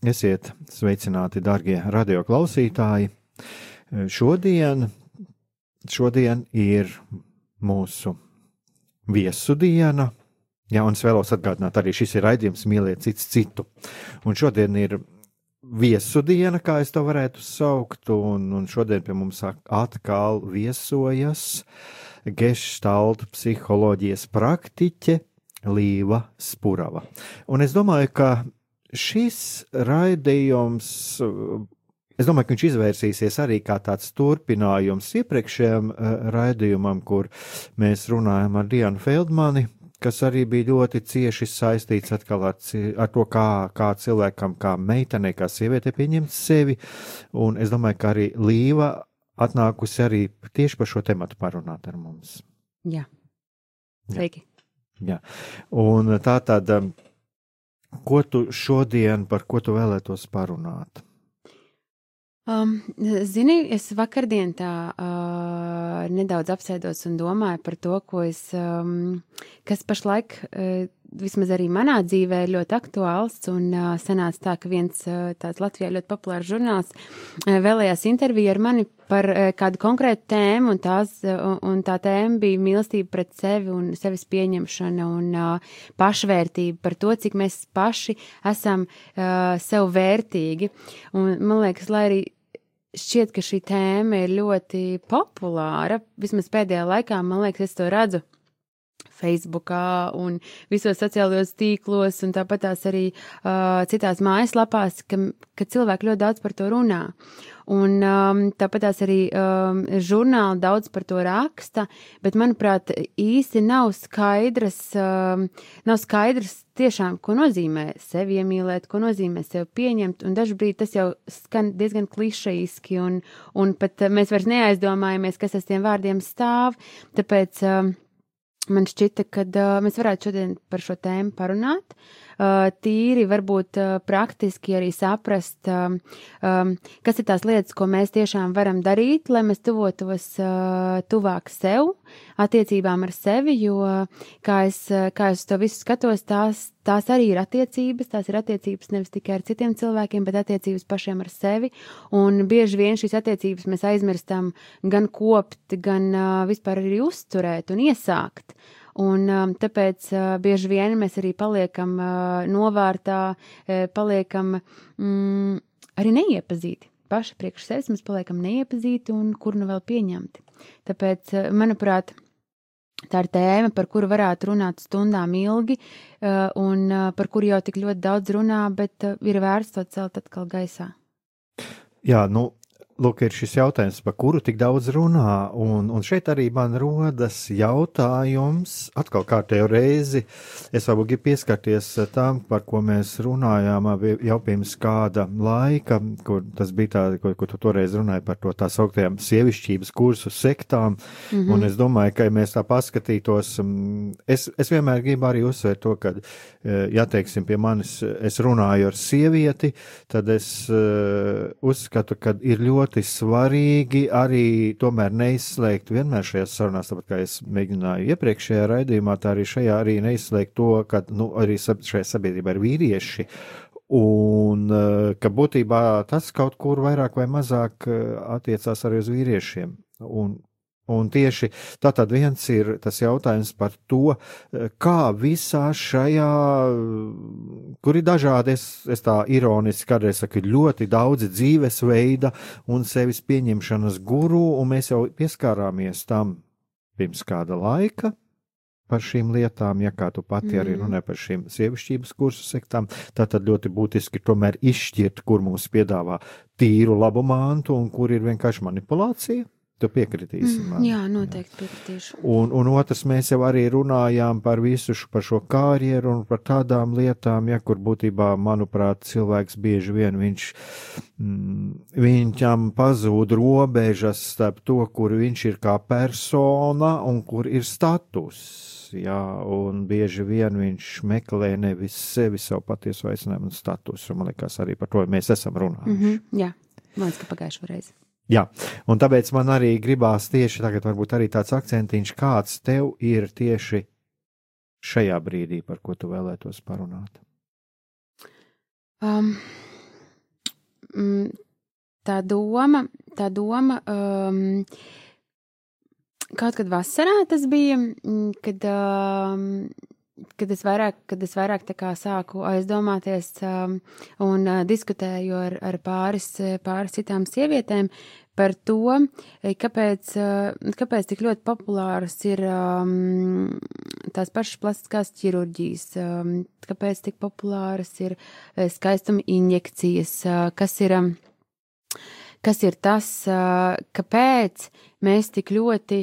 Esiet sveicināti, darbie radioklausītāji! Šodien, šodien ir mūsu viesu diena. Jā, un es vēlos atgādināt, arī šis ir raidījums Mīliet cits citu. Un šodien ir viesu diena, kā es to varētu saukt, un, un šodien pie mums atkal viesojas gestalta psiholoģijas praktiķe Līva Spurava. Un es domāju, ka šis raidījums, es domāju, ka viņš izvērsīsies arī kā tāds turpinājums iepriekšējam eh, raidījumam, kur mēs runājam ar Dianu Feldmani, kas arī bija ļoti cieši saistīts atkal ar, ar to, kā, kā cilvēkam, kā meitenei, kā sievietei pieņemt sevi. Un es domāju, ka arī Līva atnākusi arī tieši par šo tematu parunāt ar mums. Jā, sveiki. Jā, un tā tad. Um, Ko tu šodien, par ko tu vēlētos parunāt? Um, zini, es vakardien tā uh, nedaudz apsēdos un domāju par to, ko es, um, kas pašlaik uh, vismaz arī manā dzīvē ir ļoti aktuāls. Un uh, sanāca tā, ka viens uh, tāds Latvijā ļoti populārs žurnāls uh, vēlējās interviju ar mani par uh, kādu konkrētu tēmu, un, tās, uh, un tā tēma bija mīlestība pret sevi un sevis pieņemšana un uh, pašvērtība par to, cik mēs paši esam uh, sev vērtīgi. Un, man liekas, lai arī šķiet, ka šī tēma ir ļoti populāra, vismaz pēdējā laikā, man liekas, es to redzu Facebookā un visos sociālajos tīklos, un tāpat tās arī uh, citās mājaslapās, ka, ka cilvēki ļoti daudz par to runā. Un um, tāpat tās arī um, žurnāli daudz par to raksta, bet, manuprāt, īsti nav skaidrs, um, nav skaidrs tiešām, ko nozīmē sevi iemīlēt, ko nozīmē sevi pieņemt, un dažbrīd tas jau skan diezgan klišejiski, un, un pat mēs vairs neaizdomājamies, kas aiz tiem vārdiem stāv, tāpēc um, man šķita, ka uh, mēs varētu šodien par šo tēmu parunāt. Uh, tīri, varbūt uh, praktiski arī saprast, um, kas ir tās lietas, ko mēs tiešām varam darīt, lai mēs tuvotos uh, tuvāk sev, attiecībām ar sevi, jo, kā es, kā es to visu skatos, tās, tās arī ir attiecības, tās ir attiecības nevis tikai ar citiem cilvēkiem, bet attiecības pašiem ar sevi, un bieži vien šīs attiecības mēs aizmirstam gan kopt, gan uh, vispār arī uzturēt un iesākt. Un, um, tāpēc uh, bieži vien mēs arī paliekam uh, novārtā, uh, paliekam mm, arī neiepazīti. Paši priekš sevis mēs paliekam neiepazīti un kur nu vēl pieņemti. Tāpēc, manuprāt, Tā ir tēma, par kuru varētu runāt stundām ilgi, un par kuru jau tik ļoti daudz runā, bet ir vērts to celt atkal gaisā. Jā, nu, Lūk, ir šis jautājums, par kuru tik daudz runā, un, un šeit arī man rodas jautājums, atkal kārtējo reizi, es varbūt gribu pieskarties tam, par ko mēs runājām jau pirms kāda laika, kur tas bija tā, ko, ko tu toreiz runāji par to tā sauktajām sievišķības kursu sektām, mm -hmm. un es domāju, ka, ja mēs tā paskatītos, mm, es, es vienmēr gribu arī uzsvērt to, ka, e, ja teiksim, pie manis es runāju ar sievieti, tad es uzskatu, ka ir ļoti ļoti svarīgi arī tomēr neizslēgt vienmēr šajās sarunās, tāpat kā es mēģināju iepriekšējā raidījumā, tā arī šajā arī neizslēgt to, ka nu, arī šajā sabiedrībā ir vīrieši. Un eh, ka būtībā tas kaut kur vairāk vai mazāk eh, attiecās arī uz vīriešiem. Un Un tieši tātad viens ir tas jautājums par to, kā visā šajā kur ir dažādi, es, es tā ironiski kādreiz saku, ir ļoti daudzi dzīvesveida un sevis pieņemšanas guru, un mēs jau pieskārāmies tam pirms kāda laika, par šīm lietām, ja kā tu pati mm. arī runā par šīm sievišķības kursu sektām, tad ļoti būtiski tomēr izšķirt, kur mums piedāvā tīru labu mantu un kur ir vienkārši manipulācija. Tu piekritīsi. Mm, man. jā, noteikti piekritīšu. Un, un otrs, mēs jau arī runājām par visu šo, par šo karjeru un par tādām lietām, ja kur būtībā, manuprāt, cilvēks bieži vien viņš, mm, viņam pazūd robežas starp to, kur viņš ir kā persona un kur ir status. Jā, un bieži vien viņš meklē nevis sevi, savu patiesu aicinājumu un statusu. Man liekas, arī par to mēs esam runājuši. Mm -hmm, jā, man liekas, ka pagājušajā reizē. Jā, un tāpēc man arī gribās tieši tagad, varbūt arī tāds akcentiņš, kāds tev ir tieši šajā brīdī, par ko tu vēlētos parunāt. Um, mm, tā doma, tā doma, um, kaut kad vasarā tas bija, mm, kad um, kad es vairāk, kad es vairāk sāku aizdomāties um, un uh, diskutēju ar, ar pāris, pāris citām sievietēm par to, eh, kāpēc, uh, kāpēc tik ļoti populāras ir um, tās pašas plastiskās ķirurģijas, um, kāpēc tik populāras ir uh, skaistuma injekcijas, uh, kas ir. Um, kas ir tas, kāpēc mēs tik ļoti,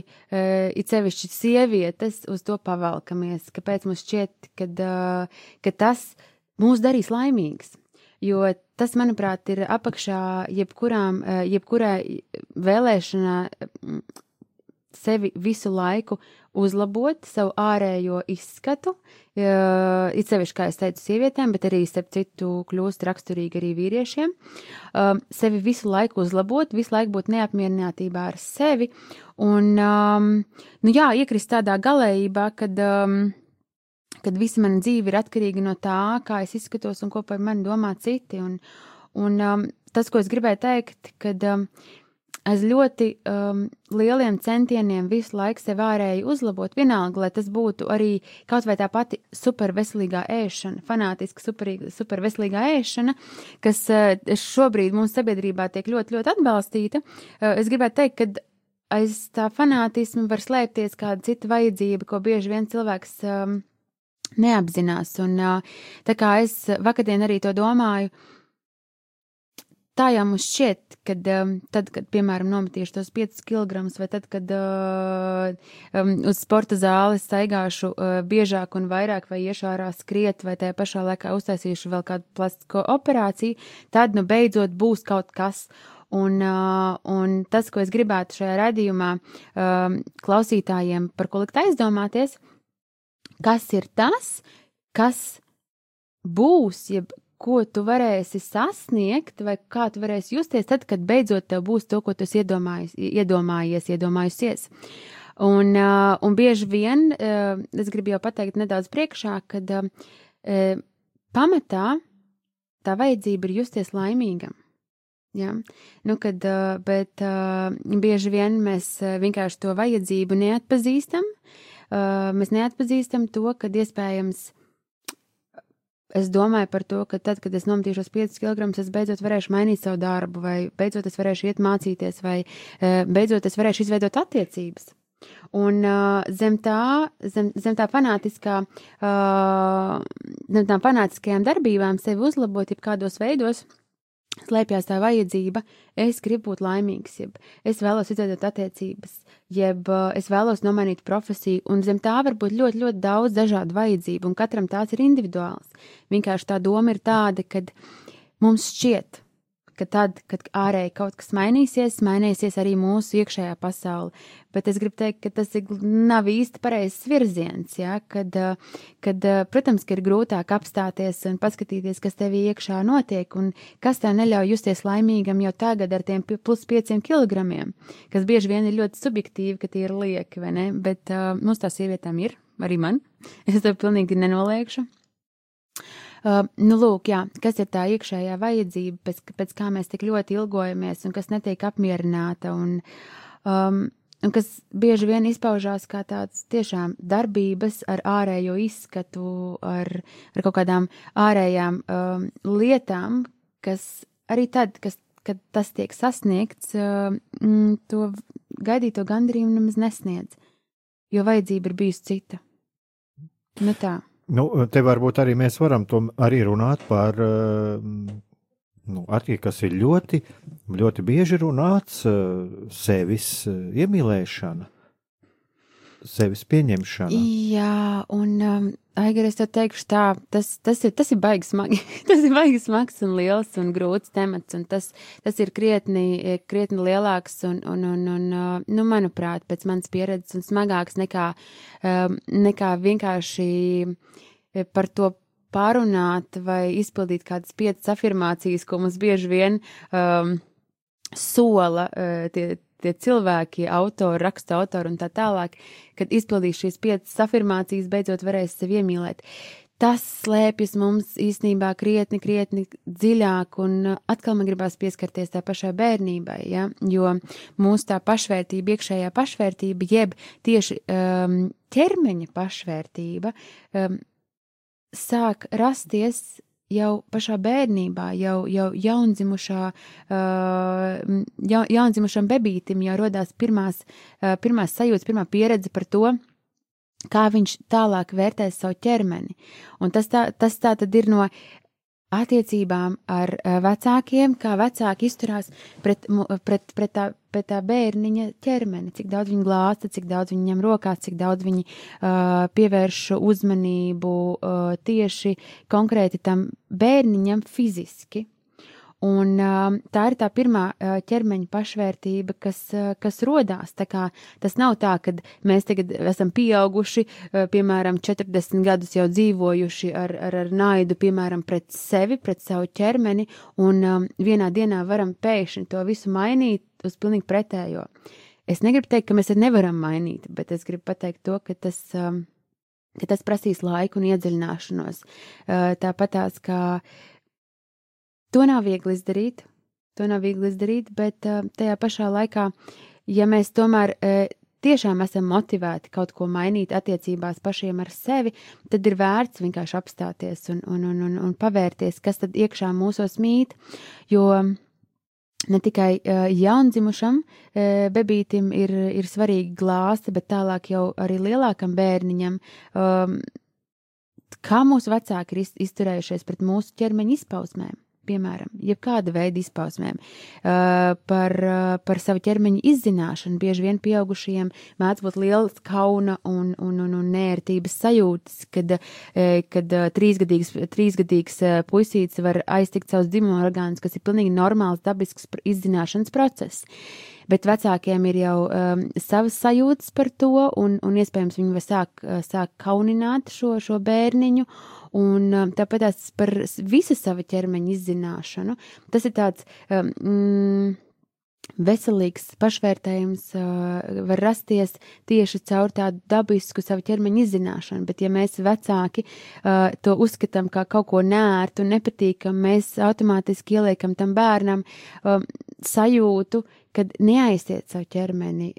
it sevišķi sievietes, uz to pavalkamies, kāpēc mums šķiet, kad, ka tas mūs darīs laimīgs. Jo tas, manuprāt, ir apakšā jebkurām, jebkurai vēlēšanā sevi visu laiku uzlabot, savu ārējo izskatu, uh, it sevišķi, kā es teicu, sievietēm, bet arī, starp citu, kļūst raksturīgi arī vīriešiem, um, sevi visu laiku uzlabot, visu laiku būt neapmierinātībā ar sevi, un, um, nu jā, iekrist tādā galējībā, kad, um, kad visa mana dzīve ir atkarīga no tā, kā es izskatos un ko par mani domā citi, un, un um, tas, ko es gribēju teikt, kad, um, aiz ļoti um, lieliem centieniem visu laiku sev ārēji uzlabot, vienalga, lai tas būtu arī kaut vai tā pati superveselīgā ēšana, fanātiska super, superveselīgā ēšana, kas uh, šobrīd mūsu sabiedrībā tiek ļoti, ļoti atbalstīta. Uh, es gribētu teikt, ka aiz tā fanātisma var slēpties kāda cita vajadzība, ko bieži vien cilvēks um, neapzinās. Un uh, tā kā es vakardien arī to domāju, uh, tā jau mums šķiet, kad um, tad, kad, piemēram, nometīšu tos 5 kg, vai tad, kad uh, um, uz sporta zāles staigāšu uh, biežāk un vairāk, vai iešu ārā skriet, vai tajā pašā laikā uztaisīšu vēl kādu plastisko operāciju, tad, nu, beidzot būs kaut kas. Un, uh, un tas, ko es gribētu šajā radījumā um, klausītājiem par ko likt aizdomāties, kas ir tas, kas būs, jeb ko tu varēsi sasniegt, vai kā tu varēsi justies tad, kad beidzot tev būs to, ko tu iedomājies, iedomājies, iedomājusies. Un, un bieži vien, es gribu jau pateikt nedaudz priekšā, kad pamatā tā vajadzība ir justies laimīgam. Ja? Nu, kad, bet bieži vien mēs vienkārši to vajadzību neatpazīstam. Mēs neatpazīstam to, kad iespējams es domāju par to, ka tad, kad es nometīšos 5 kg, es beidzot varēšu mainīt savu darbu, vai beidzot es varēšu iet mācīties, vai uh, beidzot es varēšu izveidot attiecības. Un uh, zem tā, zem, zem tā fanātiskā, uh, zem tām fanātiskajām darbībām sevi uzlabot, jeb kādos veidos, uh, slēpjas tā vajadzība, es gribu būt laimīgs, jeb es vēlos izveidot attiecības, jeb uh, es vēlos nomainīt profesiju, un zem tā var būt ļoti, ļoti daudz dažādu vajadzību, un katram tās ir individuāls. Vienkārši tā doma ir tāda, ka mums šķiet, ka tad, kad ārēji kaut kas mainīsies, mainīsies arī mūsu iekšējā pasaule. Bet es gribu teikt, ka tas ir, nav īsti pareizs virziens, ja? kad, kad, protams, ka ir grūtāk apstāties un paskatīties, kas tevī iekšā notiek un kas tā neļauj justies laimīgam jau tagad ar tiem plus pieciem kilogramiem, kas bieži vien ir ļoti subjektīvi, ka tie ir lieki, vai ne? Bet uh, mums tā sievietēm ir, arī man. Es to pilnīgi nenoliekšu. Uh, nu, lūk, jā, kas ir tā iekšējā vajadzība, pēc, pēc kā mēs tik ļoti ilgojamies un kas netiek apmierināta. Un, um, un kas bieži vien izpaužās kā tāds tiešām darbības ar ārējo izskatu, ar, ar kaut kādām ārējām um, lietām, kas arī tad, kas, kad tas tiek sasniegts, um, to gaidīto gandrību nemaz nesniedz, jo vajadzība ir bijusi cita. Nu tā. Nu, te varbūt arī mēs varam arī runāt par uh, nu, arī kas ir ļoti, ļoti bieži runāts, uh, sevis uh, iemīlēšana, sevis pieņemšana. Jā, un um, Aigar, es tev teikšu tā, tas, tas ir, tas ir baigi smagi, tas ir baigi smags un liels un grūts temats, un tas, tas ir krietni, krietni lielāks un, un, un, un, uh, nu, manuprāt, pēc manas pieredzes un smagāks nekā, um, nekā vienkārši par to pārunāt vai izpildīt kādas piecas afirmācijas, ko mums bieži vien um, sola uh, tie, tie cilvēki, autori, raksta autori un tā tālāk, kad izpildīs šīs piecas afirmācijas, beidzot varēs sevi iemīlēt. Tas slēpjas mums īstenībā krietni, krietni dziļāk, un atkal man gribās pieskarties tā pašai bērnībai, ja? jo mūsu tā pašvērtība, iekšējā pašvērtība, jeb tieši um, ķermeņa pašvērtība, um, sāk rasties jau pašā bērnībā, jau, jau jaundzimušā, uh, ja, jaundzimušam bebītim jau rodās pirmās, uh, pirmās sajūtas, pirmā pieredze par to, kā viņš tālāk vērtēs savu ķermeni. Un tas tā, tas tā tad ir no attiecībām ar uh, vecākiem, kā vecāki izturās pret, pret, pret, tā, pret tā bērniņa ķermeni, cik daudz viņi glāsta, cik daudz viņi ņem rokās, cik daudz viņi uh, pievērš uzmanību uh, tieši konkrēti tam bērniņam fiziski. Un uh, tā ir tā pirmā uh, ķermeņa pašvērtība, kas, uh, kas rodās. Tas nav tā, ka mēs tagad esam pieauguši, uh, piemēram, 40 gadus jau dzīvojuši ar, ar, ar naidu, piemēram, pret sevi, pret savu ķermeni, un um, vienā dienā varam pēkšņi to visu mainīt uz pilnīgi pretējo. Es negribu teikt, ka mēs to nevaram mainīt, bet es gribu pateikt to, ka tas. Um, ka tas prasīs laiku un iedziļināšanos. Tāpat tās, kā To nav viegli izdarīt, to nav viegli izdarīt, bet uh, tajā pašā laikā, ja mēs tomēr uh, tiešām esam motivēti kaut ko mainīt attiecībās pašiem ar sevi, tad ir vērts vienkārši apstāties un, un, un, un, un pavērties, kas tad iekšā mūsos mīt, jo ne tikai uh, jaundzimušam uh, bebītim ir, ir svarīgi glāsti, bet tālāk jau arī lielākam bērniņam. Um, kā mūsu vecāki ir izturējušies pret mūsu ķermeņa izpausmēm piemēram, jebkāda veida izpausmēm, uh, par, uh, par savu ķermeņa izzināšanu. Bieži vien pieaugušajiem mēdz būt liels kauna un, un, un, un nērtības sajūtas, kad, uh, kad trīsgadīgs, trīsgadīgs puisīts var aiztikt savus dzimuma orgānus, kas ir pilnīgi normāls, dabisks izzināšanas process bet vecākiem ir jau um, savas sajūtas par to, un, un iespējams viņi sāk, sāk kaunināt šo, šo bērniņu, un um, tāpēc tās par visu savu ķermeņa izzināšanu. Tas ir tāds. Um, mm, Veselīgs pašvērtējums uh, var rasties tieši caur tādu dabisku savu ķermeņa izzināšanu, bet ja mēs vecāki uh, to uzskatām kā kaut ko nērtu nepatīkamu, mēs automātiski ieliekam tam bērnam uh, sajūtu, kad neaiziet savu ķermeni,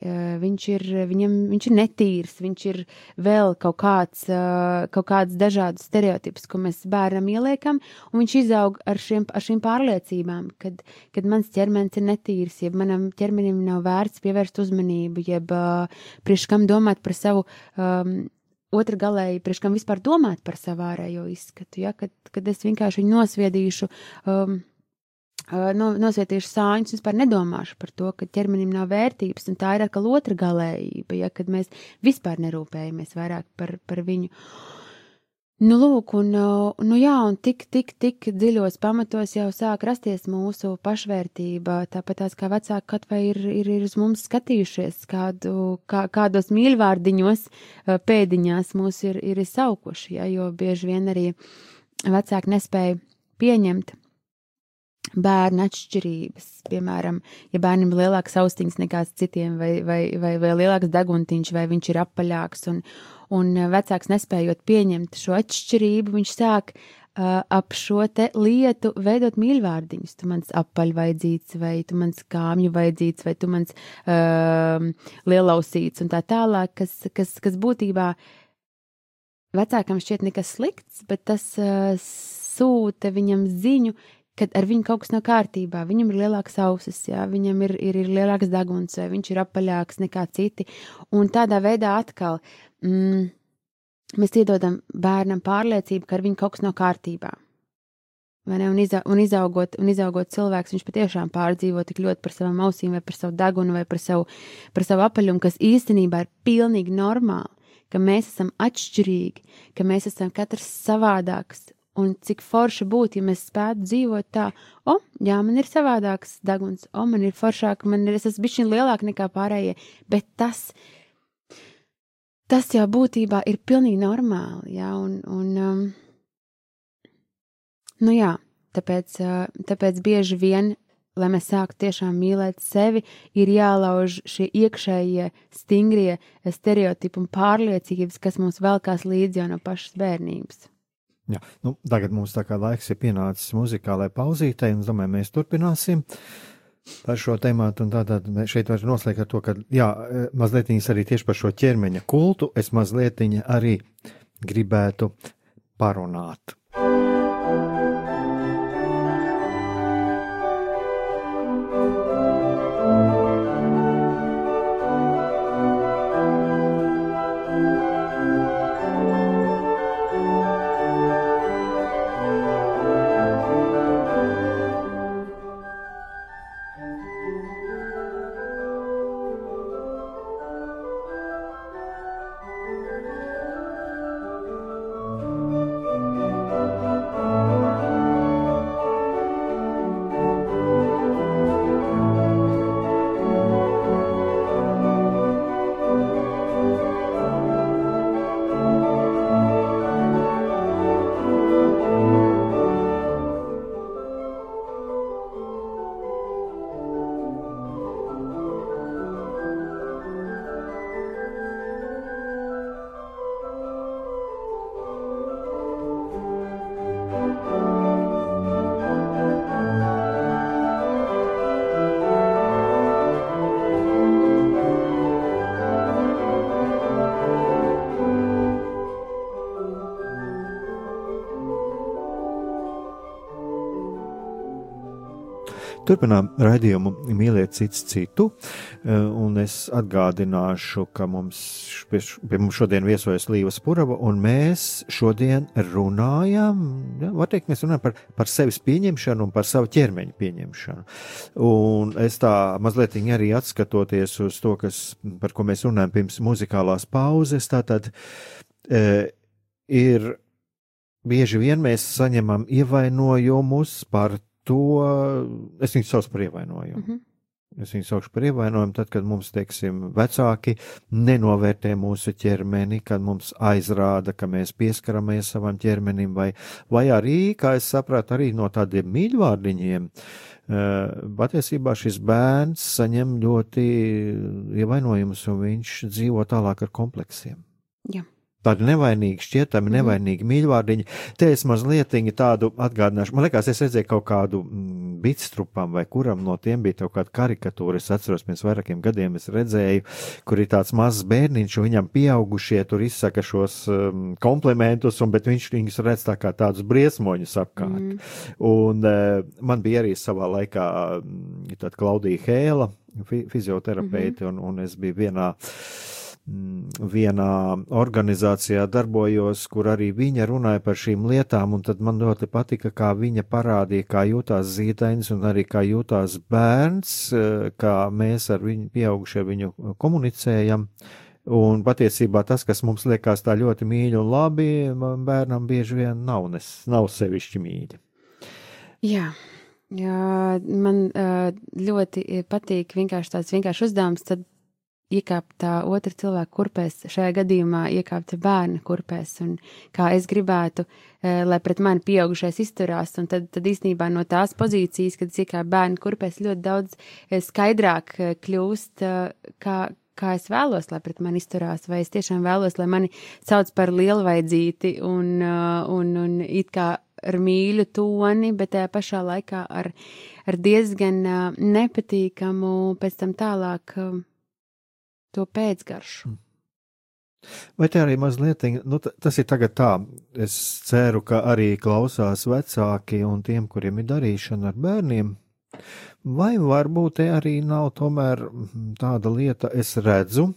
viņš ir, viņam, viņš ir netīrs, viņš ir vēl kaut kāds, kaut kāds dažādus stereotipus, ko mēs bērnam ieliekam, un viņš izaug ar šiem, ar šīm pārliecībām, kad, kad mans ķermenis ir netīrs, jeb manam ķermenim nav vērts pievērst uzmanību, jeb priekš kam domāt par savu um, otra galēji, priekš kam vispār domāt par savu ārējo izskatu, ja, kad, kad es vienkārši viņu nosviedīšu um, no, nosvietīšu sāņus, vispār nedomāšu par to, ka ķermenim nav vērtības, un tā ir atkal otra galējība, ja kad mēs vispār nerūpējamies vairāk par, par viņu. Nu, lūk, un, nu jā, un tik, tik, tik dziļos pamatos jau sāk rasties mūsu pašvērtība, tāpat tās kā vecāki kaut vai ir, ir, ir uz mums skatījušies, kādu, kā, kādos mīļvārdiņos pēdiņās mūs ir, ir izsaukuši, ja, jo bieži vien arī vecāki nespēja pieņemt bērnu atšķirības. Piemēram, ja bērnam ir lielāks austiņas nekā citiem, vai, vai, vai, vai lielāks deguntiņš, vai viņš ir apaļāks, un, un vecāks nespējot pieņemt šo atšķirību, viņš sāk uh, ap šo lietu veidot mīļvārdiņus. Tu mans apaļvajadzīts, vai tu mans kāmju vajadzīts, vai tu mans uh, lielausīts un tā tālāk, kas, kas, kas būtībā vecākam šķiet nekas slikts, bet tas uh, sūta viņam ziņu, ka ar viņu kaut kas nav kārtībā. Viņam ir lielāks ausis, jā, viņam ir, ir, ir lielāks deguns, vai viņš ir apaļāks nekā citi. Un tādā veidā atkal. Mm, mēs iedodam bērnam pārliecību, ka ar viņu kaut kas nav kārtībā. Un, iza, un, izaugot, un izaugot cilvēks, viņš patiešām pārdzīvo tik ļoti par savām ausīm, vai par savu degunu, vai par savu, par savu apaļumu, kas īstenībā ir pilnīgi normāli, ka mēs esam atšķirīgi, ka mēs esam katrs savādāks. Un cik forši būtu, ja mēs spētu dzīvot tā, o, jā, man ir savādāks deguns, o, man ir foršāk, man ir, es esmu bišķiņ lielāk nekā pārējie, bet tas tas jau būtībā ir pilnīgi normāli. Jā, un, un, um, nu jā, tāpēc, uh, tāpēc bieži vien, lai mēs sāktu tiešām mīlēt sevi, ir jālauž šie iekšējie stingrie stereotipi un pārliecības, kas mums velkās līdzi jau no pašas bērnības. Jā, nu, tagad mums tā kā laiks ir pienācis muzikālai pauzītei, un es domāju, mēs turpināsim. Par šo tēmu. Tātad šeit var noslēgt ar to, ka jā, mazliet arī tieši par šo ķermeņa kultu es mazliet arī gribētu parunāt. Turpinām raidījumu mīlēt cits citu, eh, un es atgādināšu, ka mums pie, mums šodien viesojas Līva Spurava, un mēs šodien runājam, ja, var teikt, mēs runājam par, par sevis pieņemšanu un par savu ķermeņa pieņemšanu. Un es tā mazliet arī atskatoties uz to, kas, par ko mēs runājam pirms muzikālās pauzes, tātad e, ir bieži vien mēs saņemam ievainojumus par to es viņu saucu par ievainojumu. Mm -hmm. Es viņu saukšu par ievainojumu, tad, kad mums, teiksim, vecāki nenovērtē mūsu ķermeni, kad mums aizrāda, ka mēs pieskaramies savam ķermenim, vai, vai arī, kā es sapratu, arī no tādiem mīļvārdiņiem. Uh, patiesībā šis bērns saņem ļoti ievainojumus, un viņš dzīvo tālāk ar kompleksiem. Jā. Tādi nevainīgi, šķietami mm. nevainīgi mīļvārdiņi. Te es mazliet tādu atgādināšu. Man liekas, es redzēju kaut kādu mm, bitstrupam vai kuram no tiem bija kaut kāda karikatūra. Es atceros, pirms vairākiem gadiem es redzēju, kur ir tāds mazs bērniņš, un viņam pieaugušie tur izsaka šos um, komplementus, un, bet viņš viņus redz tā kā tādus briesmoņus apkārt. Mm. Un uh, man bija arī savā laikā tāda Klaudija Hēla, fi fizioterapeite, mm -hmm. un, un es biju vienā Mm, vienā organizācijā darbojos, kur arī viņa runāja par šīm lietām, un tad man ļoti patika, kā viņa parādīja, kā jūtās zīdainis un arī kā jūtās bērns, eh, kā mēs ar viņu pieaugušie viņu komunicējam. Un patiesībā tas, kas mums liekas tā ļoti mīļi un labi, bērnam bieži vien nav, nes, nav sevišķi mīļi. Jā. Jā, man uh, ļoti patīk vienkārši tāds vienkāršs uzdevums, tad iekāpt tā otra cilvēka kurpēs, šajā gadījumā iekāpt bērna kurpēs, un kā es gribētu, eh, lai pret mani pieaugušais izturās, un tad, tad īstenībā no tās pozīcijas, kad es iekāpu bērna kurpēs, ļoti daudz eh, skaidrāk eh, kļūst, kā, kā es vēlos, lai pret mani izturās, vai es tiešām vēlos, lai mani sauc par lielvaidzīti un, un, un it kā ar mīļu toni, bet tajā pašā laikā ar, ar diezgan nepatīkamu pēc tam tālāk to pēcgaršu. Mm. Vai te arī mazliet, nu, tas ir tagad tā, es ceru, ka arī klausās vecāki un tiem, kuriem ir darīšana ar bērniem, vai varbūt te arī nav tomēr mm, tāda lieta, es redzu,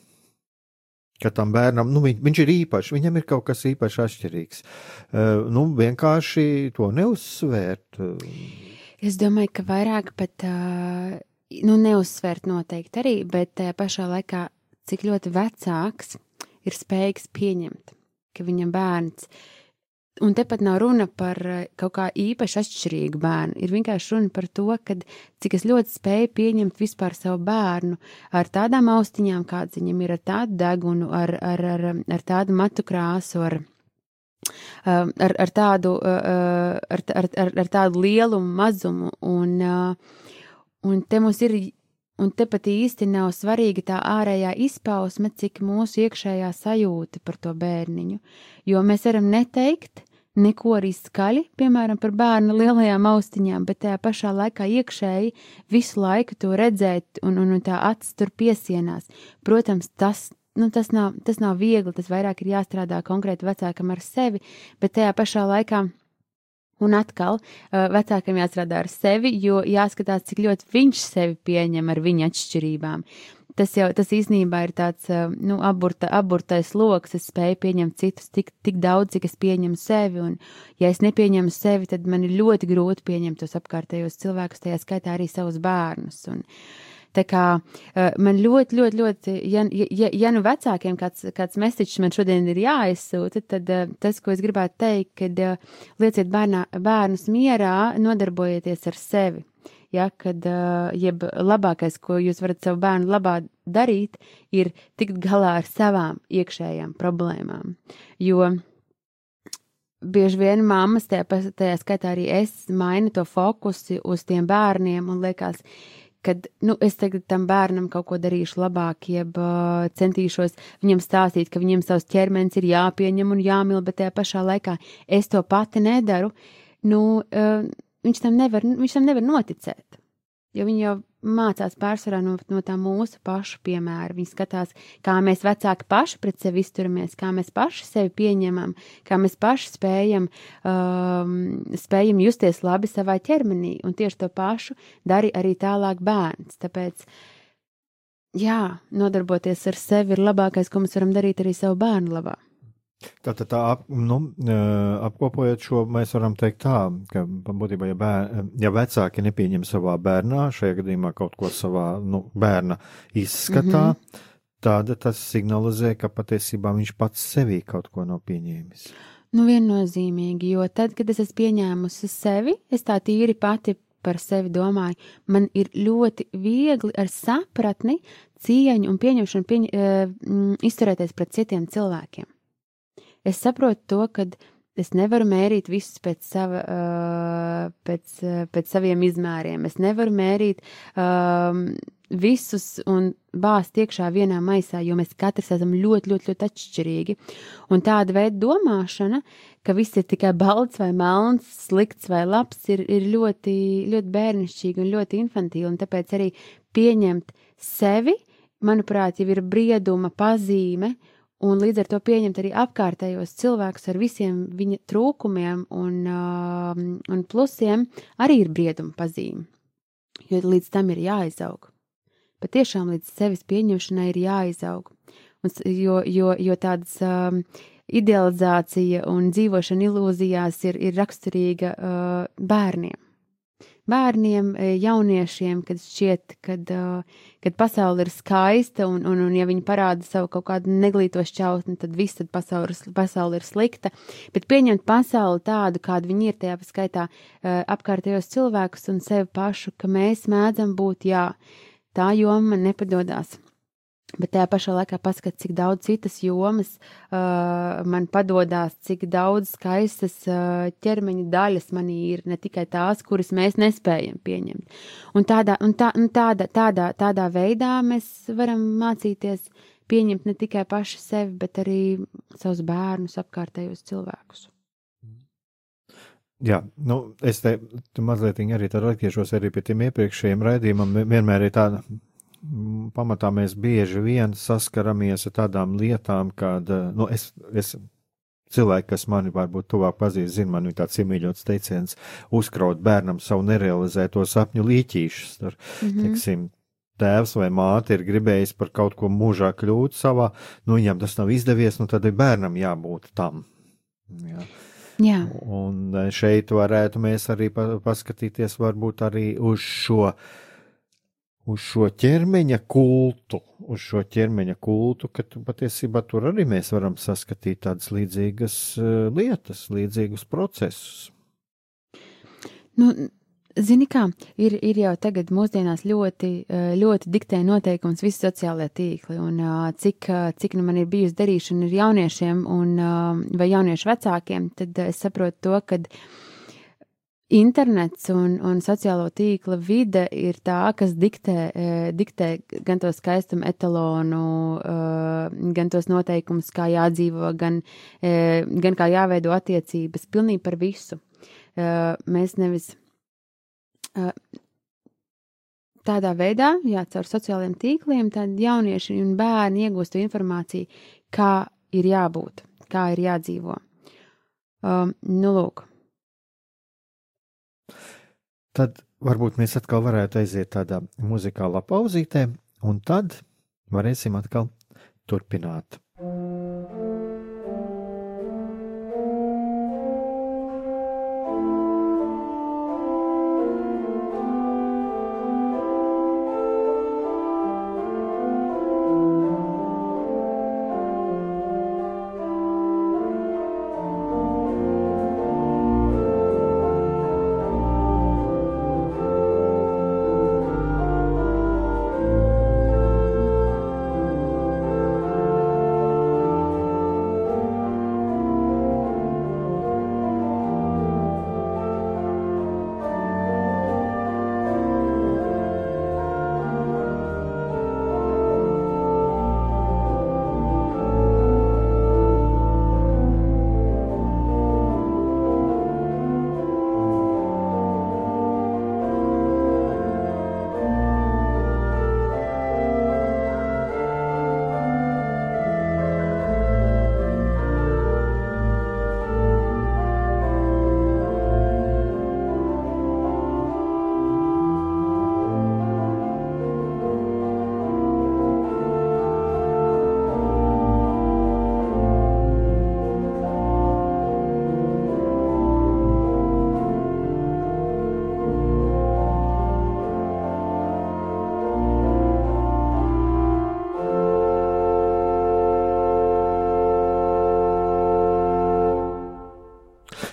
ka tam bērnam, nu, viņ, viņš ir īpašs, viņam ir kaut kas īpaši atšķirīgs. Uh, nu, vienkārši to neuzsvērt. Es domāju, ka vairāk pat, uh, nu, neuzsvērt noteikti arī, bet tajā pašā laikā, cik ļoti vecāks ir spējīgs pieņemt, ka viņam bērns Un tepat nav runa par eh, kaut kā īpaši atšķirīgu bērnu. Ir vienkārši runa par to, ka cik es ļoti spēju pieņemt vispār savu bērnu ar tādām austiņām, kāds viņam ir, ar tādu degunu, ar, ar, ar, ar tādu matu krāsu, ar, um, ar, ar, tādu, uh, ar, ar, ar, ar tādu lielumu, mazumu. Un, un te mums ir un tepat īsti nav svarīga tā ārējā izpausme, cik mūsu iekšējā sajūta par to bērniņu. Jo mēs varam neteikt neko arī skaļi, piemēram, par bērnu lielajām austiņām, bet tajā pašā laikā iekšēji visu laiku to redzēt un, un, un tā acis tur piesienās. Protams, tas. Nu, tas, nav, tas nav viegli, tas vairāk ir jāstrādā konkrēti vecākam ar sevi, bet tajā pašā laikā Un atkal vecākam jāstrādā ar sevi, jo jāskatās, cik ļoti viņš sevi pieņem ar viņa atšķirībām. Tas jau tas īstenībā ir tāds nu, aburta, aburtais lokus. Es spēju pieņemt citus tik, tik daudz, cik es pieņemu sevi. Un, ja es nepieņemu sevi, tad man ir ļoti grūti pieņemt tos apkārtējos cilvēkus, tajā skaitā arī savus bērnus. Un, uh, Tā kā uh, man ļoti, ļoti, ļoti, ja, ja, ja nu vecākiem kāds, kāds mesiķis man šodien ir jāizsūta, tad uh, tas, ko es gribētu teikt, kad uh, lieciet bērnā, bērnus mierā, nodarbojieties ar sevi. Ja, kad jeb labākais, ko jūs varat savu bērnu labā darīt, ir tikt galā ar savām iekšējām problēmām. Jo bieži vien mammas, tajā, tajā skaitā arī es, mainu to fokusi uz tiem bērniem un liekas, uh, kad nu, es tagad tam bērnam kaut ko darīšu labāk, jeb uh, centīšos viņam stāstīt, ka viņam savs ķermenis ir jāpieņem un jāmīl, bet tajā pašā laikā es to pati nedaru, nu, uh, viņš, tam nevar, viņš tam nevar noticēt. Jo viņi jau mācās pārsvarā no, no tā mūsu pašu piemēra. Viņi skatās, kā mēs vecāki paši pret sevi izturamies, kā mēs paši sevi pieņemam, kā mēs paši spējam, um, spējam justies labi savā ķermenī. Un tieši to pašu dari arī tālāk bērns. Tāpēc, jā, nodarboties ar sevi ir labākais, ko mēs varam darīt arī savu bērnu labā. Tātad, tā, ap, nu, apkopojot šo, mēs varam teikt tā, ka būtībā, ja, bēr, ja vecāki nepieņem savā bērnā, šajā gadījumā kaut ko savā nu, bērna izskatā, mm -hmm. tad tas signalizē, ka patiesībā viņš pats sevī kaut ko nav pieņēmis. Nu, viennozīmīgi, jo tad, kad es esmu pieņēmusi sevi, es tā tīri pati par sevi domāju, man ir ļoti viegli ar sapratni, cieņu un pieņemšanu pieņ, uh, izturēties pret citiem cilvēkiem es saprotu to, ka es nevaru mērīt visus pēc, sava, uh, pēc, uh, pēc saviem izmēriem. Es nevaru mērīt um, visus un bāzt iekšā vienā maisā, jo mēs katrs esam ļoti, ļoti, ļoti atšķirīgi. Un tāda veida domāšana, ka viss ir tikai balts vai melns, slikts vai labs, ir, ir ļoti, ļoti bērnišķīga un ļoti infantīva. Un tāpēc arī pieņemt sevi, manuprāt, jau ir brieduma pazīme un līdz ar to pieņemt arī apkārtējos cilvēkus ar visiem viņa trūkumiem un, uh, un plusiem, arī ir brieduma pazīme. Jo līdz tam ir jāizaug. Patiešām līdz sevis pieņemšanai ir jāizaug. Un, jo, jo, jo tādas um, idealizācija un dzīvošana ilūzijās ir, ir raksturīga uh, bērniem bērniem, e, jauniešiem, kad šķiet, kad, kad pasaule ir skaista un, un, un ja viņi parāda savu kaut kādu neglīto šķautni, tad viss tad pasaule, pasaule ir slikta. Bet pieņemt pasauli tādu, kāda viņi ir, tajā skaitā apkārtējos cilvēkus un sevi pašu, ka mēs mēdzam būt, jā, tā joma man nepadodās. Bet tajā pašā laikā paskat, cik daudz citas jomas uh, man padodas, cik daudz skaistas uh, ķermeņa daļas manī ir, ne tikai tās, kuras mēs nespējam pieņemt. Un tādā, un tā, un tāda, tādā, tādā veidā mēs varam mācīties pieņemt ne tikai paši sevi, bet arī savus bērnus, apkārtējos cilvēkus. Jā, nu, es te mazliet arī atgriežos pie tiem iepriekšējiem raidījumiem. Vienmēr ir tāda, pamatā mēs bieži vien saskaramies ar tādām lietām, kad, nu, es, es cilvēki, kas mani varbūt tuvāk pazīst, zina, man ir tāds iemīļots teiciens - uzkraut bērnam savu nerealizēto sapņu līķīšus. Tur, mm -hmm. teiksim, tēvs vai māte ir gribējis par kaut ko mūžā kļūt savā, nu, viņam tas nav izdevies, nu, tad ir bērnam jābūt tam. Jā. Jā. Un e, šeit varētu mēs arī paskatīties varbūt arī uz šo, uz šo ķermeņa kultu, uz šo ķermeņa kultu, ka patiesībā tur arī mēs varam saskatīt tādas līdzīgas e, lietas, līdzīgus procesus. Nu, Zini, kā ir, ir jau tagad mūsdienās ļoti, eh, ļoti diktē noteikums visi sociālajie tīkli, un eh, cik, eh, cik nu man ir bijusi darīšana ar jauniešiem un, vai jauniešu vecākiem, tad es saprotu to, ka internets un, un sociālo tīkla vide ir tā, kas diktē, diktē gan to skaistumu etalonu, gan tos noteikumus, kā jādzīvo, gan, gan kā jāveido attiecības, pilnīgi par visu. Mēs nevis tādā veidā, jā, caur sociālajiem tīkliem, tad jaunieši un bērni iegūst informāciju, kā ir jābūt, kā ir jādzīvo. Um, nu, lūk. Tad varbūt mēs atkal varētu aiziet tādā muzikālā pauzītē, un tad varēsim atkal turpināt.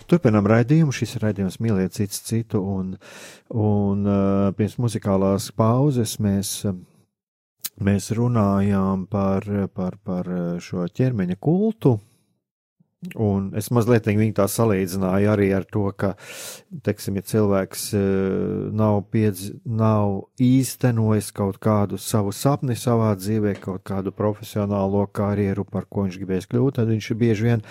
Turpinām raidījumu. Šis raidījums mīliet cits citu, un, un uh, pirms muzikālās pauzes mēs, mēs runājām par, par, par šo ķermeņa kultu, Un es mazliet viņu tā salīdzināju arī ar to, ka, teiksim, ja cilvēks e, nav, piedz, nav īstenojis kaut kādu savu sapni savā dzīvē, kaut kādu profesionālo karjeru, par ko viņš gribēs kļūt, tad viņš bieži vien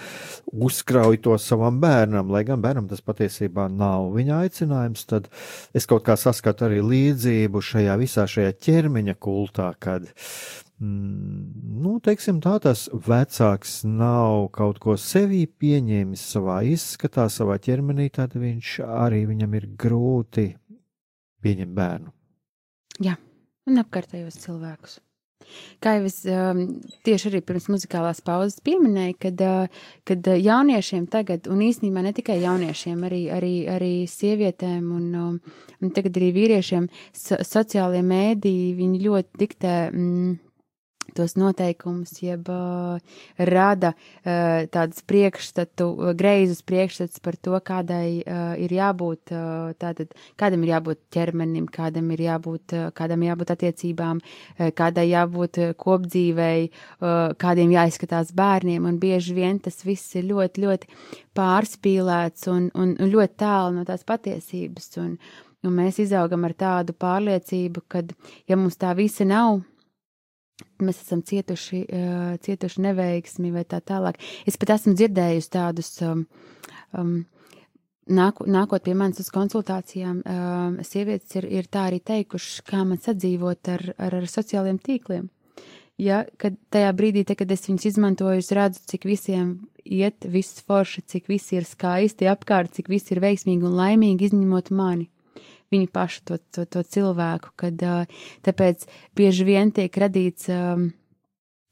uzkrauj to savam bērnam, lai gan bērnam tas patiesībā nav viņa aicinājums, tad es kaut kā saskatu arī līdzību šajā visā šajā ķermeņa kultā, kad Mm, nu, teiksim, tā tas vecāks nav kaut ko sevī pieņēmis savā izskatā, savā ķermenī, tad viņš arī viņam ir grūti pieņemt bērnu. Jā, un apkārtējos cilvēkus. Kā jau es um, tieši arī pirms muzikālās pauzes pieminēju, kad, uh, kad jauniešiem tagad, un īstenībā ne tikai jauniešiem, arī, arī, arī sievietēm un, um, un tagad arī vīriešiem, so, sociālie mēdīji, viņi ļoti diktē. Mm, tos noteikumus, jeb uh, rada uh, tādas priekšstatu, uh, greizus priekšstats par to, kādai uh, ir jābūt, uh, tātad, kādam ir jābūt ķermenim, kādam ir jābūt, uh, kādam jābūt attiecībām, uh, kādai jābūt uh, kopdzīvei, uh, kādiem jāizskatās bērniem, un bieži vien tas viss ir ļoti, ļoti pārspīlēts un, un, un ļoti tālu no tās patiesības, un, un mēs izaugam ar tādu pārliecību, ka, ja mums tā visa nav, mēs esam cietuši, uh, cietuši neveiksmi vai tā tālāk. Es pat esmu dzirdējusi tādus um, um, nāk, nākot pie manis uz konsultācijām, uh, sievietes ir, ir tā arī teikušas, kā man sadzīvot ar, ar, ar sociālajiem tīkliem. Ja, kad tajā brīdī, te, kad es viņus izmantoju, es redzu, cik visiem iet viss forši, cik visi ir skaisti apkārt, cik visi ir veiksmīgi un laimīgi, izņemot mani. Viņu pašu to, to, to cilvēku, kad tāpēc bieži vien tiek radīts. Um,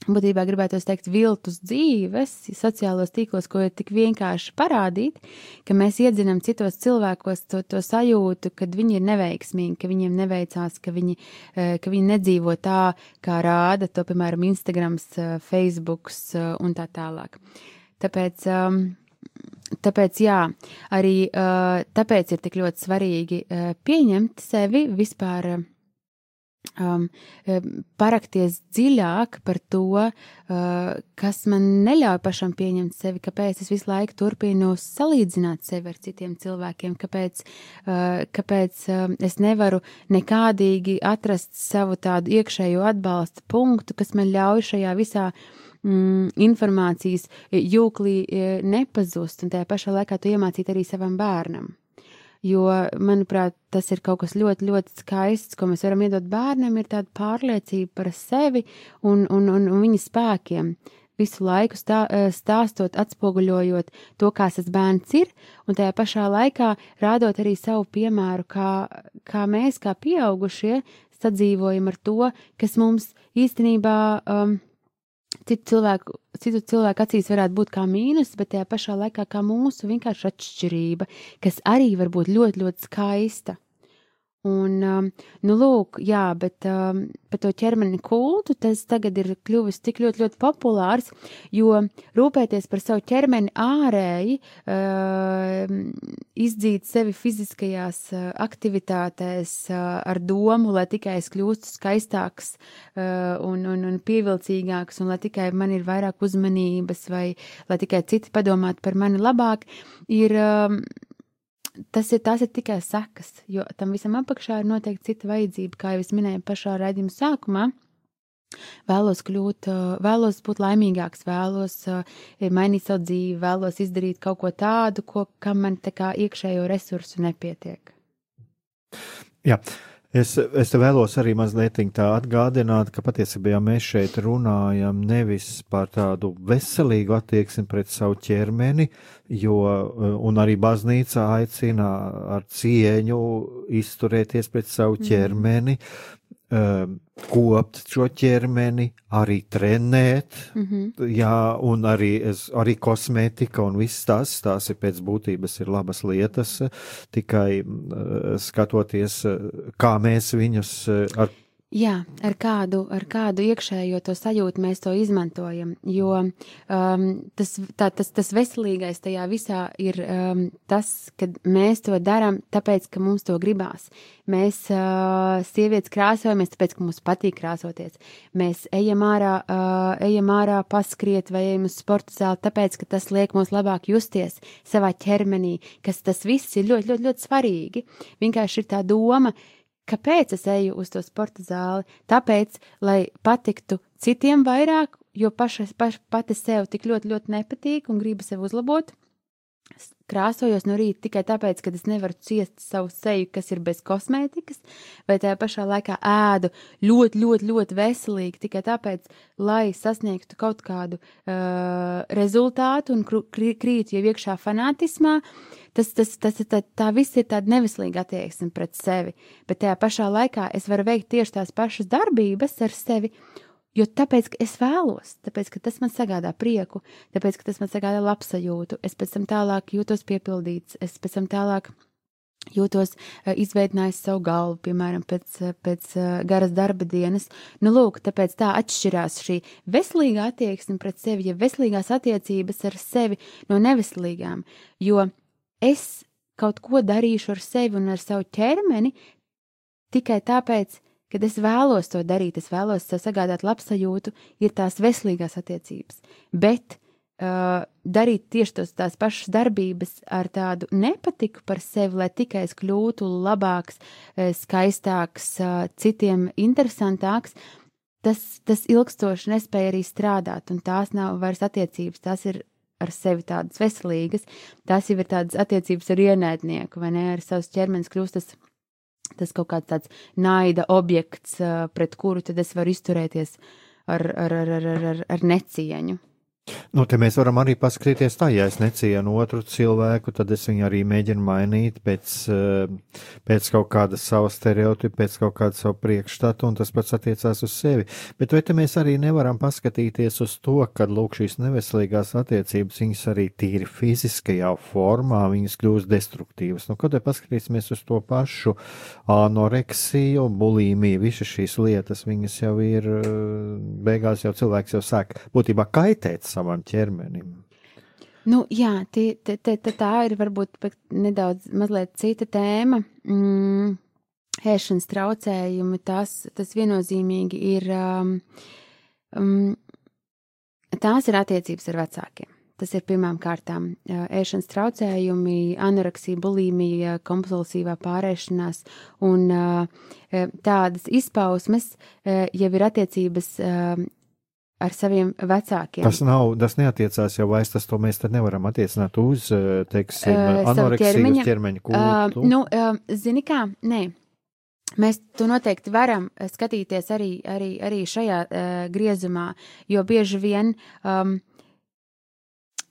būtībā gribētu teikt, viltus dzīves, sociālos tīklos, ko ir tik vienkārši parādīt, ka mēs iedzinām citos cilvēkos to, to sajūtu, ka viņi ir neveiksmīgi, ka viņiem neveicās, ka viņi, ka viņi nedzīvo tā, kā rāda to, piemēram, Instagrams, Facebooks eh, un tā tālāk. Tāpēc, ehm, tāpēc jā, arī tāpēc ir tik ļoti svarīgi pieņemt sevi vispār um, parakties dziļāk par to, uh, kas man neļauj pašam pieņemt sevi, kāpēc es visu laiku turpinu salīdzināt sevi ar citiem cilvēkiem, kāpēc, uh, kāpēc uh, es nevaru nekādīgi atrast savu tādu iekšējo atbalsta punktu, kas man ļauj šajā visā mm, informācijas jūklī eh, nepazust, un tajā pašā laikā to iemācīt arī savam bērnam. Jo, manuprāt, tas ir kaut kas ļoti, ļoti skaists, ko mēs varam iedot bērnam, ir tāda pārliecība par sevi un, un, un, un viņa spēkiem. Visu laiku stā, eh, stāstot, atspoguļojot to, kāds tas bērns ir, un tajā pašā laikā rādot arī savu piemēru, kā, kā mēs, kā pieaugušie, sadzīvojam ar to, kas mums īstenībā um, citu cilvēku, citu cilvēku acīs varētu būt kā mīnus, bet tajā pašā laikā kā mūsu vienkārši atšķirība, kas arī var būt ļoti, ļoti skaista. Un, um, nu, lūk, jā, bet um, par to ķermeni kultu tas tagad ir kļuvis tik ļoti, ļoti populārs, jo rūpēties par savu ķermeni ārēji, uh, izdzīt sevi fiziskajās uh, aktivitātēs uh, ar domu, lai tikai es kļūstu skaistāks uh, un, un, un pievilcīgāks, un lai tikai man ir vairāk uzmanības, vai lai tikai citi padomātu par mani labāk, ir. Tas ir, tas ir tikai sekas, jo tam visam apakšā ir noteikti cita vajadzība, kā jau es minēju pašā raidījuma sākumā. Vēlos kļūt, vēlos būt laimīgāks, vēlos mainīt savu dzīvi, vēlos izdarīt kaut ko tādu, ko, kam man tā kā iekšējo resursu nepietiek. Jā, Es, es vēlos arī mazliet tā atgādināt, ka patiesībā mēs šeit runājam nevis par tādu veselīgu attieksmi pret savu ķermeni, jo, un arī baznīca aicina ar cieņu izturēties pret savu mhm. ķermeni, mm um, kopt šo ķermeni, arī trenēt, mm -hmm. jā, un arī, es, arī kosmētika un viss tas, tās ir pēc būtības ir labas lietas, tikai uh, skatoties, uh, kā mēs viņus uh, ar Jā, ar kādu, ar kādu iekšējo to sajūtu mēs to izmantojam. Jo um, tas, tā, tas, tas veselīgais tajā visā ir um, tas, ka mēs to darām tāpēc, ka mums to gribās. Mēs, uh, sievietes, krāsojamies tāpēc, ka mums patīk krāsoties. Mēs ejam ārā, uh, ejam ārā paskriet vai ejam uz sporta zāli, tāpēc, ka tas liek mums labāk justies savā ķermenī, kas tas viss ir ļoti, ļoti, ļoti svarīgi. Vienkārši ir tā doma, Kāpēc es eju uz to sporta zāli? Tāpēc, lai patiktu citiem vairāk, jo paša, paša pati sev tik ļoti, ļoti nepatīk un gribu sev uzlabot krāsojos no rīta tikai tāpēc, ka es nevaru ciest savu seju, kas ir bez kosmētikas, vai tajā pašā laikā ēdu ļoti, ļoti, ļoti veselīgi tikai tāpēc, lai sasniegtu kaut kādu uh, rezultātu un krītu jau iekšā fanātismā. Tas, tas, tas, tā, tā viss ir tāda neveselīga attieksme pret sevi, bet tajā pašā laikā es varu veikt tieši tās pašas darbības ar sevi Jo tāpēc, ka es vēlos, tāpēc, ka tas man sagādā prieku, tāpēc, ka tas man sagādā labsajūtu, es pēc tam tālāk jūtos piepildīts, es pēc tam tālāk jūtos uh, izveidojis savu galvu, piemēram, pēc, uh, pēc uh, garas darba dienas. Nu, lūk, tāpēc tā atšķirās šī veselīgā attieksme pret sevi, ja veselīgās attiecības ar sevi no neveselīgām, jo es kaut ko darīšu ar sevi un ar savu ķermeni tikai tāpēc, kad es vēlos to darīt, es vēlos sev sagādāt labsajūtu, ir tās veselīgās attiecības. Bet uh, darīt tieši tos, tās pašas darbības ar tādu nepatiku par sevi, lai tikai es kļūtu labāks, uh, skaistāks, uh, citiem interesantāks, tas, tas ilgstoši nespēja arī strādāt, un tās nav vairs attiecības, tās ir ar sevi tādas veselīgas, tās jau ir tādas attiecības ar ienaidnieku, vai ne, ar savus ķermenis kļūst tas, kaut kāds tāds naida objekts, pret kuru tad es varu izturēties ar, ar, ar, ar, ar, ar necieņu. Nu, te mēs varam arī paskatīties tā, ja es necienu otru cilvēku, tad es viņu arī mēģinu mainīt pēc, eh, pēc kaut kāda sava stereotipa, pēc kaut kāda savu priekšstatu, un tas pats attiecās uz sevi. Bet vai te mēs arī nevaram paskatīties uz to, ka, lūk, šīs neveselīgās attiecības, viņas arī tīri fiziskajā formā, viņas kļūst destruktīvas. Nu, kad paskatīsimies uz to pašu anoreksiju, bulīmiju, visas šīs lietas, viņas jau ir, eh, beigās jau cilvēks jau sāk būtībā kaitēt savam ķermenim. Nu, jā, tie, te, te, te, tā ir varbūt nedaudz cita tēma. Mm, ēšanas traucējumi, tas, tas viennozīmīgi ir, um, um, tās ir attiecības ar vecākiem. Tas ir pirmām kārtām ēšanas traucējumi, anoreksija, bulimija, kompulsīvā pārēšanās un tādas izpausmes jau ir attiecības ar saviem vecākiem. Tas nav, tas neatiecās jau vairs, tas to mēs tad nevaram attiecināt uz, eh, teiksim, uh, anoreksiju, uz ķermeņa kultu. Uh, nu, uh, zini kā, nē. Mēs to noteikti varam skatīties arī, arī, arī šajā uh, griezumā, jo bieži vien um,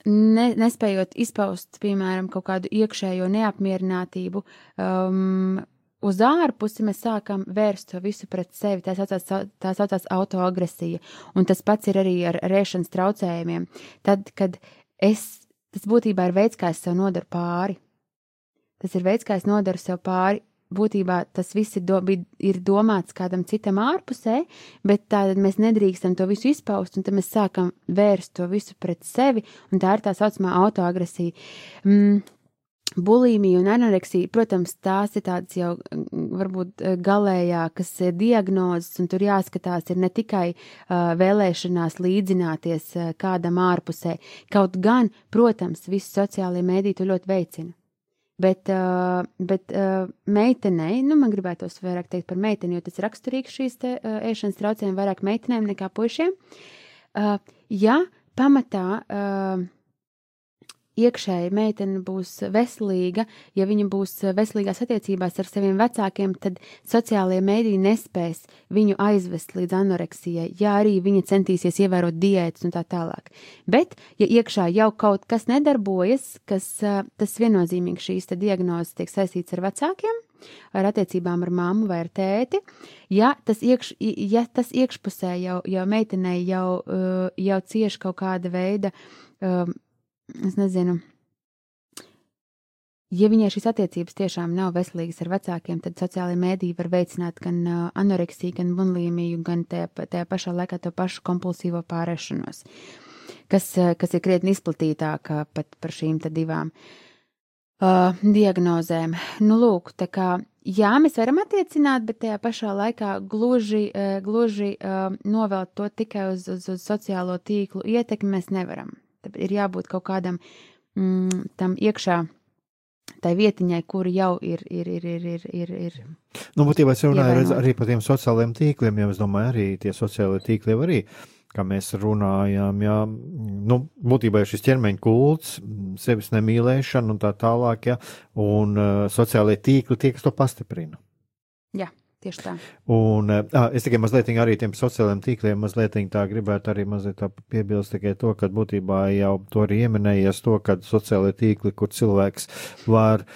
ne, nespējot izpaust, piemēram, kaut kādu iekšējo neapmierinātību, um, uz ārpusi mēs sākam vērst to visu pret sevi. Tā saucās, tā saucās autoagresija. Un tas pats ir arī ar rēšanas traucējumiem. Tad, kad es, tas būtībā ir veids, kā es sev nodaru pāri. Tas ir veids, kā es nodaru sev pāri. Būtībā tas viss ir, do, ir domāts kādam citam ārpusē, bet tādā mēs nedrīkstam to visu izpaust, un tad mēs sākam vērst to visu pret sevi, un tā ir tā saucamā autoagresija. Mm, Bulimija un anoreksija, protams, tās ir tādas jau mm, varbūt eh, galējākas eh, diagnozes, un tur jāskatās ir ne tikai uh, vēlēšanās līdzināties uh, kādam ārpusē, kaut gan, protams, visi sociālie mēdī to ļoti veicina. Bet, uh, bet uh, meitenei, nu, man gribētos vairāk teikt par meiteni, jo tas raksturīgs šīs te, uh, ēšanas traucējumi vairāk meitenēm nekā puišiem. Uh, ja pamatā uh, iekšēji meitene būs veselīga, ja viņa būs veselīgās attiecībās ar saviem vecākiem, tad sociālajie mēdīji nespēs viņu aizvest līdz anoreksijai, ja arī viņa centīsies ievērot diētas un tā tālāk. Bet, ja iekšā jau kaut kas nedarbojas, kas tas viennozīmīgi šīs diagnozes tiek saistīts ar vecākiem, ar attiecībām ar mammu vai ar tēti, ja tas, iekš, ja tas iekšpusē jau, jau meitenei jau, jau cieši kaut kāda veida um, es nezinu, ja viņai šīs attiecības tiešām nav veselīgas ar vecākiem, tad sociālajie mēdīji var veicināt gan anoreksiju, gan bunlīmiju, gan tajā, tajā pašā laikā to pašu kompulsīvo pārēšanos, kas, kas ir krietni izplatītāka pat par šīm divām uh, diagnozēm. Nu, lūk, tā kā jā, mēs varam attiecināt, bet tajā pašā laikā gluži, uh, gluži uh, novelt to tikai uz, uz, uz sociālo tīklu ietekmi mēs nevaram. Tad ir jābūt kaut kādam mm, tam iekšā. Tā vietiņai, kur jau ir. ir, ir, ir, ir, ir, ir nu, būtībā es runāju arī par tiem sociālajiem tīkliem, jo es domāju, arī tie sociālai tīkli arī, kā mēs runājām, jā, nu, būtībā ir šis ķermeņa kults, sevis nemīlēšana un tā tālāk, jā, un uh, sociālai tīkli tie, kas to pastiprina. Jā. Tieši tā. Un uh, es tikai mazliet arī tiem sociālajiem tīkliem, mazliet tā gribētu arī mazliet tā piebilst tikai to, ka būtībā jau to arī ieminējies to, ka sociālajie tīkli, kur cilvēks var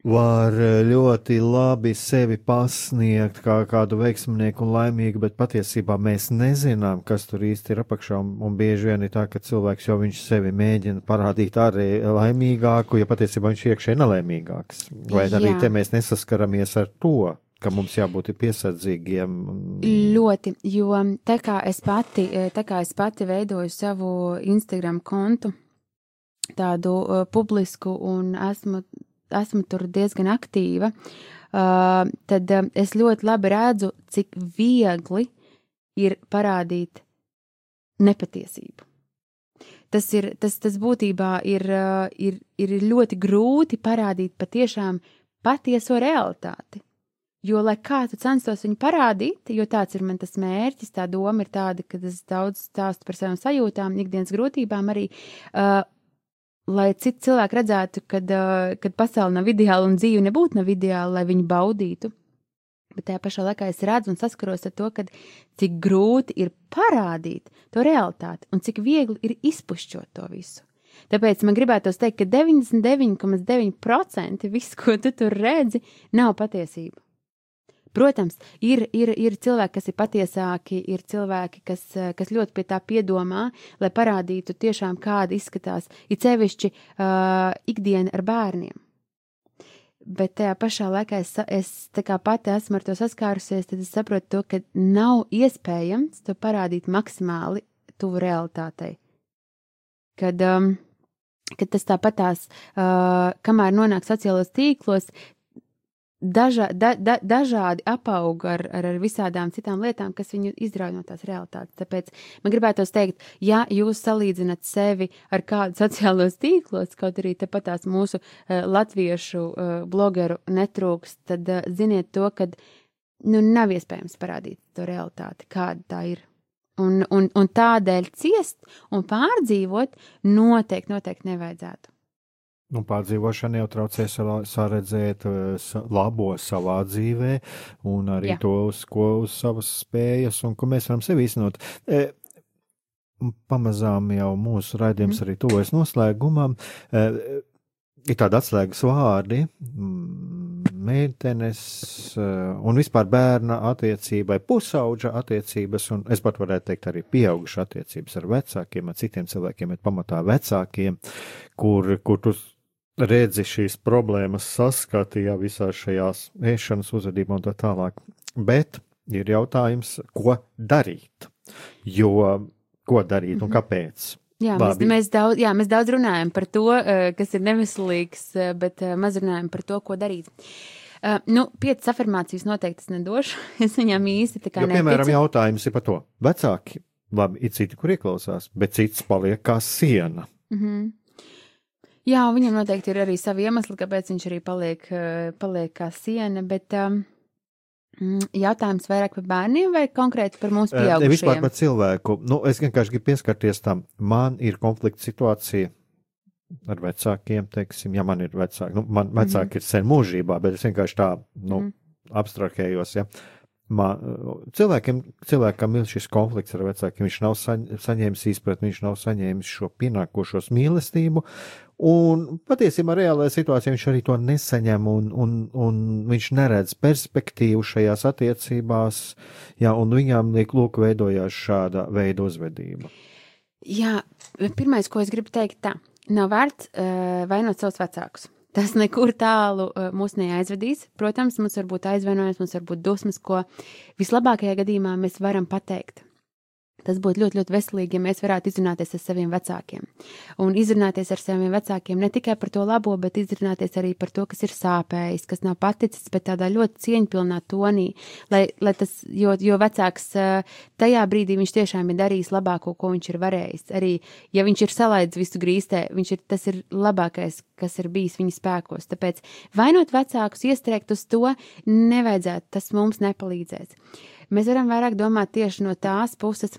var ļoti labi sevi pasniegt kā kādu veiksmnieku un laimīgu, bet patiesībā mēs nezinām, kas tur īsti ir apakšā. Un bieži vien ir tā, ka cilvēks jau viņš sevi mēģina parādīt arī laimīgāku, ja patiesībā viņš iekšēji nelaimīgāks. Vai arī te mēs nesaskaramies ar to? Ka mums jābūt piesardzīgiem. Ļoti, jo tā kā es pati, tā kā es pati veidoju savu Instagram kontu, tādu uh, publisku un esmu, esmu tur diezgan aktīva, uh, tad uh, es ļoti labi redzu, cik viegli ir parādīt nepatiesību. Tas, ir, tas, tas būtībā ir, uh, ir, ir ļoti grūti parādīt patiešām patieso realitāti Jo, lai kā tu censtos viņu parādīt, jo tāds ir man tas mērķis, tā doma ir tāda, ka es daudz stāstu par savām sajūtām, ikdienas grūtībām arī, uh, lai citi cilvēki redzētu, kad, uh, pasaule nav ideāla un dzīve nebūtu nav ideāla, lai viņi baudītu. Bet tajā pašā laikā es redzu un saskaros ar to, ka cik grūti ir parādīt to realitāti un cik viegli ir izpušķot to visu. Tāpēc man gribētos teikt, ka 99,9% viss, ko tu tur redzi, nav patiesība. Protams, ir, ir, ir cilvēki, kas ir patiesāki, ir cilvēki, kas, kas ļoti pie tā piedomā, lai parādītu tiešām, kāda izskatās, ir sevišķi uh, ikdiena ar bērniem. Bet tajā pašā laikā es, es pati esmu ar to saskārusies, tad es saprotu to, ka nav iespējams to parādīt maksimāli tuvu realitātei. Kad um, ka tas tāpatās, uh, kamēr nonāk sociālos tīklos, daža, da, da, dažādi apaug ar, ar, ar visādām citām lietām, kas viņu izrauj no tās realitātes. Tāpēc man gribētos teikt, ja jūs salīdzinat sevi ar kādu sociālos tīklos, kaut arī tepatās mūsu uh, latviešu uh, blogeru netrūks, tad uh, ziniet to, ka nu, nav iespējams parādīt to realitāti, kāda tā ir. Un, un, un tādēļ ciest un pārdzīvot noteikti, noteikti nevajadzētu. Nu, pārdzīvošana jau traucē saredzēt eh, labo savā dzīvē, un arī Jā. to, uz ko uz savas spējas, un ko mēs varam sevi iznot. E, pamazām jau mūsu raidījums mm. arī tuvojas noslēgumam. E, ir tādi atslēgas vārdi, meitenes eh, un vispār bērna attiecībai, pusauģa attiecības, un es pat varētu teikt arī pieauguša attiecības ar vecākiem, ar citiem cilvēkiem, bet pamatā vecākiem, kur, kur tu redzi šīs problēmas saskatījā visā šajās ēšanas uzvedībā un tā tālāk. Bet ir jautājums, ko darīt, jo ko darīt un mhm. kāpēc. Jā, mēs, mēs, daudz, jā, mēs daudz runājam par to, eh, kas ir neveselīgs, eh, bet eh, maz runājam par to, ko darīt. Uh, nu, piecas afirmācijas noteikti es nedošu. Es viņām īsti tā kā jo, piemēram, neticu. jautājums ir par to. Vecāki, labi, ir citi, kur ieklausās, bet cits paliek kā siena. Mm -hmm. Jā, viņam noteikti ir arī savi iemesli, kāpēc viņš arī paliek, paliek kā siena, bet um, jautājums vairāk par bērniem vai konkrēti par mūsu pieaugušajiem? Ne vispār par cilvēku. Nu, es vienkārši gribu pieskarties tam. Man ir konflikta situācija ar vecākiem, teiksim, ja man ir vecāki. Nu, man vecāki mm -hmm. ir sen mūžībā, bet es vienkārši tā, nu, mm -hmm. abstrakējos, ja. Man, cilvēkiem, cilvēkam ir šis konflikts ar vecākiem. Viņš nav saņ, saņēmis izpratni, viņš nav saņēmis šo pienākošos mīlestību, Un patiesībā reālajā situācijā viņš arī to nesaņem, un, un, un viņš neredz perspektīvu šajās attiecībās, jā, un viņām liek, lūk, veidojās šāda veida uzvedība. Jā, pirmais, ko es gribu teikt, tā nav vērts uh, vainot savus vecākus. Tas nekur tālu uh, mūs neaizvedīs. Protams, mums var būt aizvainojums, mums var būt dusmas, ko vislabākajā gadījumā mēs varam pateikt. Tas būtu ļoti, ļoti veselīgi, ja mēs varētu izrunāties ar saviem vecākiem. Un izrunāties ar saviem vecākiem ne tikai par to labo, bet izrunāties arī par to, kas ir sāpējis, kas nav paticis, bet tādā ļoti cieņpilnā tonī, lai, lai tas, jo, jo vecāks tajā brīdī viņš tiešām ir darījis labāko, ko viņš ir varējis. Arī, ja viņš ir salaidis visu grīstē, viņš ir, tas ir labākais, kas ir bijis viņa spēkos. Tāpēc vainot vecākus, iestrēgt uz to nevajadzētu, tas mums nepalīdzēs. Mēs varam vairāk domāt tieši no tās puses,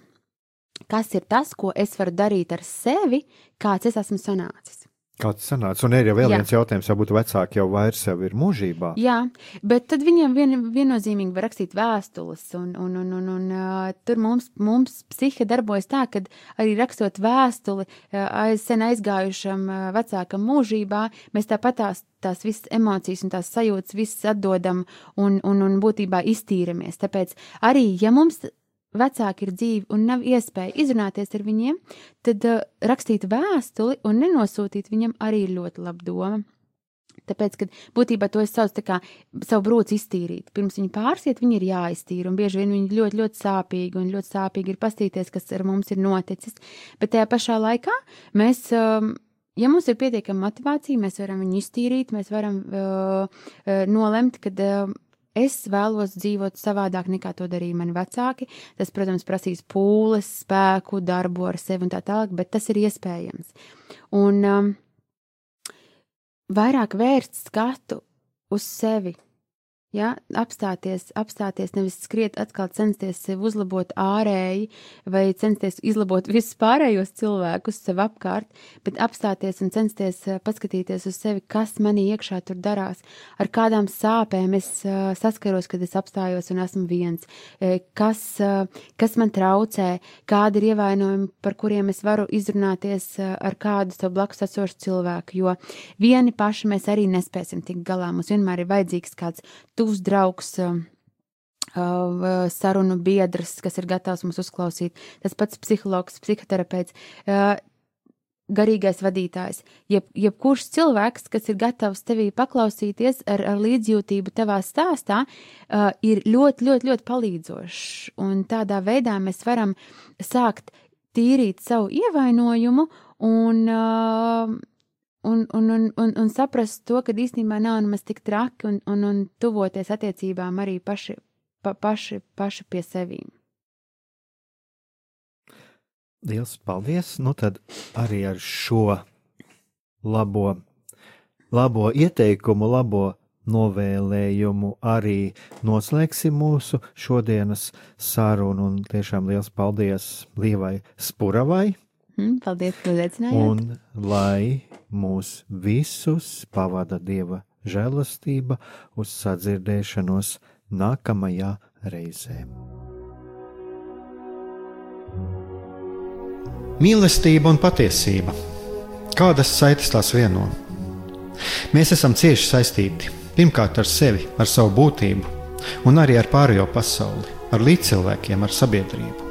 kas ir tas, ko es varu darīt ar sevi, kāds es esmu sanācis. Kāds sanāca? Un ir jau vēl Jā. viens jautājums, vai būtu vecāki jau vairs jau ir mūžībā. Jā, bet tad viņiem vien, viennozīmīgi var rakstīt vēstules, un, un, un, un, un uh, tur mums, mums psihe darbojas tā, ka arī rakstot vēstuli uh, aiz sen aizgājušam uh, vecākam mūžībā, mēs tāpat tās, tās visas emocijas un tās sajūtas visas atdodam un, un, un būtībā iztīramies. Tāpēc arī, ja mums vecāki ir dzīvi un nav iespēja izrunāties ar viņiem, tad uh, rakstīt vēstuli un nenosūtīt viņam arī ir ļoti laba doma. Tāpēc, kad būtībā to es saucu kā savu brūci iztīrīt. Pirms viņi pārsiet, viņi ir jāiztīra, un bieži vien viņi ļoti, ļoti sāpīgi, un ļoti sāpīgi ir pastīties, kas ar mums ir noticis. Bet tajā pašā laikā mēs. Um, Ja mums ir pietiekama motivācija, mēs varam viņu iztīrīt, mēs varam uh, uh, nolemt, ka uh, Es vēlos dzīvot savādāk nekā to darīja mani vecāki. Tas, protams, prasīs pūles, spēku, darbu ar sevi un tā tālāk, bet tas ir iespējams. Un um, vairāk vērst skatu uz sevi, Ja, apstāties, apstāties, nevis skriet, atkal censties sevi uzlabot ārēji vai censties izlabot visus pārējos cilvēkus sev apkārt, bet apstāties un censties eh, paskatīties uz sevi, kas manī iekšā tur darās, ar kādām sāpēm es uh, saskaros, kad es apstājos un esmu viens, eh, kas, uh, kas man traucē, kādi ir ievainojumi, par kuriem es varu izrunāties uh, ar kādu savu blakus esošu cilvēku, jo vieni paši mēs arī nespēsim tikt galā. Mums vienmēr ir vajadzīgs kāds tuvs draugs, um, uh, sarunu biedrs, kas ir gatavs mums uzklausīt, tas pats psihologs, psihoterapeits, uh, garīgais vadītājs, jeb, jebkurš cilvēks, kas ir gatavs tevī paklausīties ar, ar līdzjūtību tavā stāstā, uh, ir ļoti, ļoti, ļoti palīdzošs. Un tādā veidā mēs varam sākt tīrīt savu ievainojumu un uh, un, un, un, un, un saprast to, ka īstenībā nav nemaz tik traki un, un, un tuvoties attiecībām arī paši, pa, paši, paši pie sevīm. Liels paldies! Nu tad arī ar šo labo, labo ieteikumu, labo novēlējumu arī noslēgsim mūsu šodienas sarunu. Un tiešām liels paldies Līvai Spuravai! Mm, paldies, ka uzaicinājāt! Un lai mūs visus pavada Dieva žēlastība uz sadzirdēšanos nākamajā reizē. Mīlestība un patiesība. Kādas saites tās vieno? Mēs esam cieši saistīti pirmkārt ar sevi, ar savu būtību, un arī ar pārējo pasauli, ar līdzcilvēkiem, ar sabiedrību.